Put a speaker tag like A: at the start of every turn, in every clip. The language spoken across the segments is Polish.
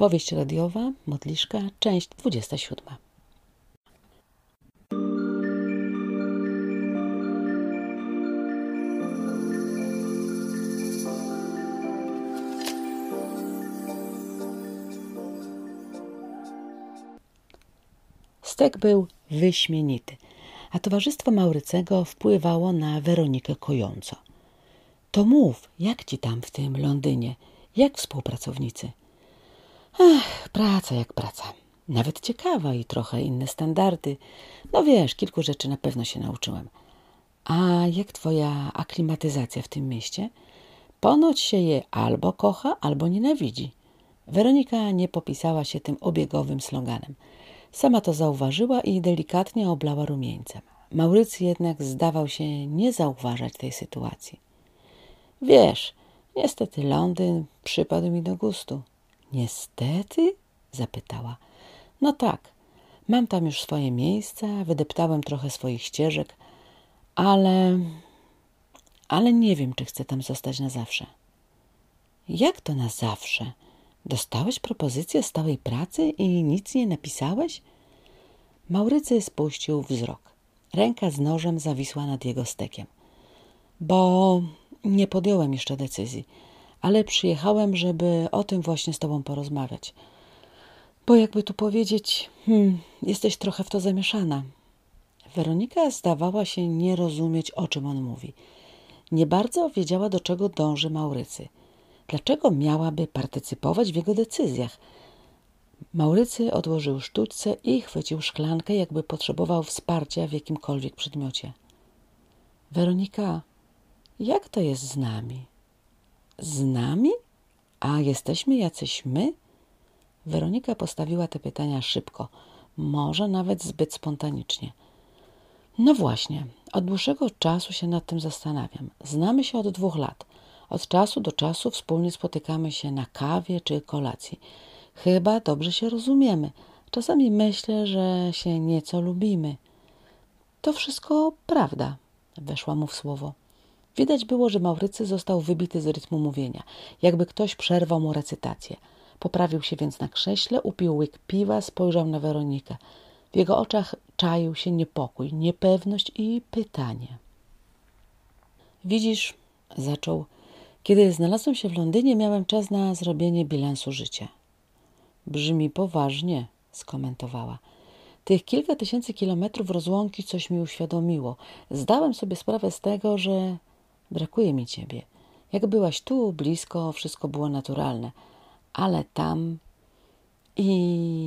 A: Powieść radiowa, Modliszka, część 27. Stek był wyśmienity, a towarzystwo Maurycego wpływało na Weronikę kojąco. To mów, jak ci tam w tym Londynie, jak współpracownicy? Ach, praca jak praca. Nawet ciekawa i trochę inne standardy. No wiesz, kilku rzeczy na pewno się nauczyłem. A jak twoja aklimatyzacja w tym mieście? Ponoć się je albo kocha, albo nienawidzi. Weronika nie popisała się tym obiegowym sloganem. Sama to zauważyła i delikatnie oblała rumieńcem. Maurycy jednak zdawał się nie zauważać tej sytuacji. Wiesz, niestety Londyn przypadł mi do gustu. Niestety? zapytała. No tak, mam tam już swoje miejsca, wydeptałem trochę swoich ścieżek, ale. ale nie wiem, czy chcę tam zostać na zawsze. Jak to na zawsze? Dostałeś propozycję stałej pracy i nic nie napisałeś? Maurycy spuścił wzrok. Ręka z nożem zawisła nad jego stekiem. Bo nie podjąłem jeszcze decyzji, ale przyjechałem, żeby o tym właśnie z tobą porozmawiać. Bo jakby tu powiedzieć, hmm, jesteś trochę w to zamieszana. Weronika zdawała się nie rozumieć, o czym on mówi. Nie bardzo wiedziała, do czego dąży Maurycy. Dlaczego miałaby partycypować w jego decyzjach? Maurycy odłożył sztućce i chwycił szklankę, jakby potrzebował wsparcia w jakimkolwiek przedmiocie. Weronika, jak to jest z nami? Z nami? A jesteśmy jacyś my? Weronika postawiła te pytania szybko, może nawet zbyt spontanicznie. No właśnie, od dłuższego czasu się nad tym zastanawiam. Znamy się od dwóch lat. Od czasu do czasu wspólnie spotykamy się na kawie czy kolacji. Chyba dobrze się rozumiemy. Czasami myślę, że się nieco lubimy. To wszystko prawda, weszła mu w słowo. Widać było, że Maurycy został wybity z rytmu mówienia, jakby ktoś przerwał mu recytację. Poprawił się więc na krześle, upił łyk piwa, spojrzał na Weronikę. W jego oczach czaił się niepokój, niepewność i pytanie. Widzisz, zaczął, kiedy znalazłem się w Londynie, miałem czas na zrobienie bilansu życia. Brzmi poważnie, skomentowała. Tych kilka tysięcy kilometrów rozłąki coś mi uświadomiło. Zdałem sobie sprawę z tego, że brakuje mi ciebie. Jak byłaś tu, blisko, wszystko było naturalne, ale tam i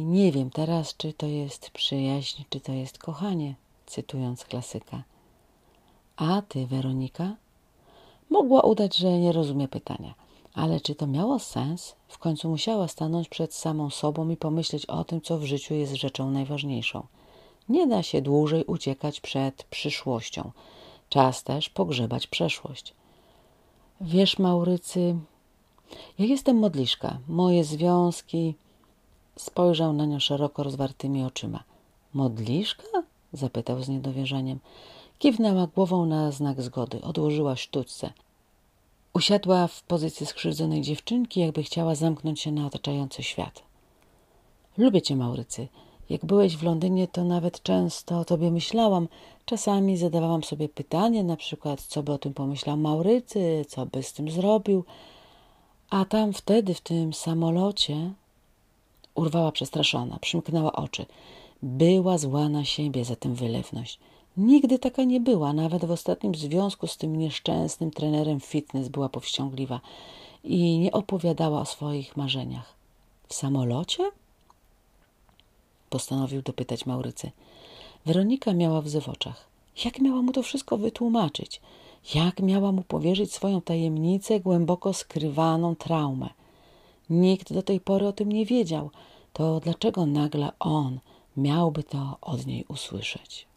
A: nie wiem teraz, czy to jest przyjaźń, czy to jest kochanie, cytując klasyka. A ty, Weronika? Mogła udać, że nie rozumie pytania. Ale czy to miało sens? W końcu musiała stanąć przed samą sobą i pomyśleć o tym, co w życiu jest rzeczą najważniejszą. Nie da się dłużej uciekać przed przyszłością. Czas też pogrzebać przeszłość. Wiesz, Maurycy, ja jestem modliszka. Moje związki. Spojrzał na nią szeroko rozwartymi oczyma. Modliszka? zapytał z niedowierzaniem. Kiwnęła głową na znak zgody. Odłożyła sztućce. Usiadła w pozycji skrzywdzonej dziewczynki, jakby chciała zamknąć się na otaczający świat. Lubię cię, Maurycy. Jak byłeś w Londynie, to nawet często o tobie myślałam. Czasami zadawałam sobie pytanie, na przykład, co by o tym pomyślał Maurycy, co by z tym zrobił. A tam wtedy, w tym samolocie, urwała przestraszona, przymknęła oczy. Była zła na siebie za tę wylewność. Nigdy taka nie była, nawet w ostatnim związku z tym nieszczęsnym trenerem fitness była powściągliwa i nie opowiadała o swoich marzeniach. W samolocie? Postanowił dopytać Maurycy. Weronika miała łzy w oczach. Jak miała mu to wszystko wytłumaczyć? Jak miała mu powierzyć swoją tajemnicę, głęboko skrywaną traumę? Nikt do tej pory o tym nie wiedział. To dlaczego nagle on miałby to od niej usłyszeć?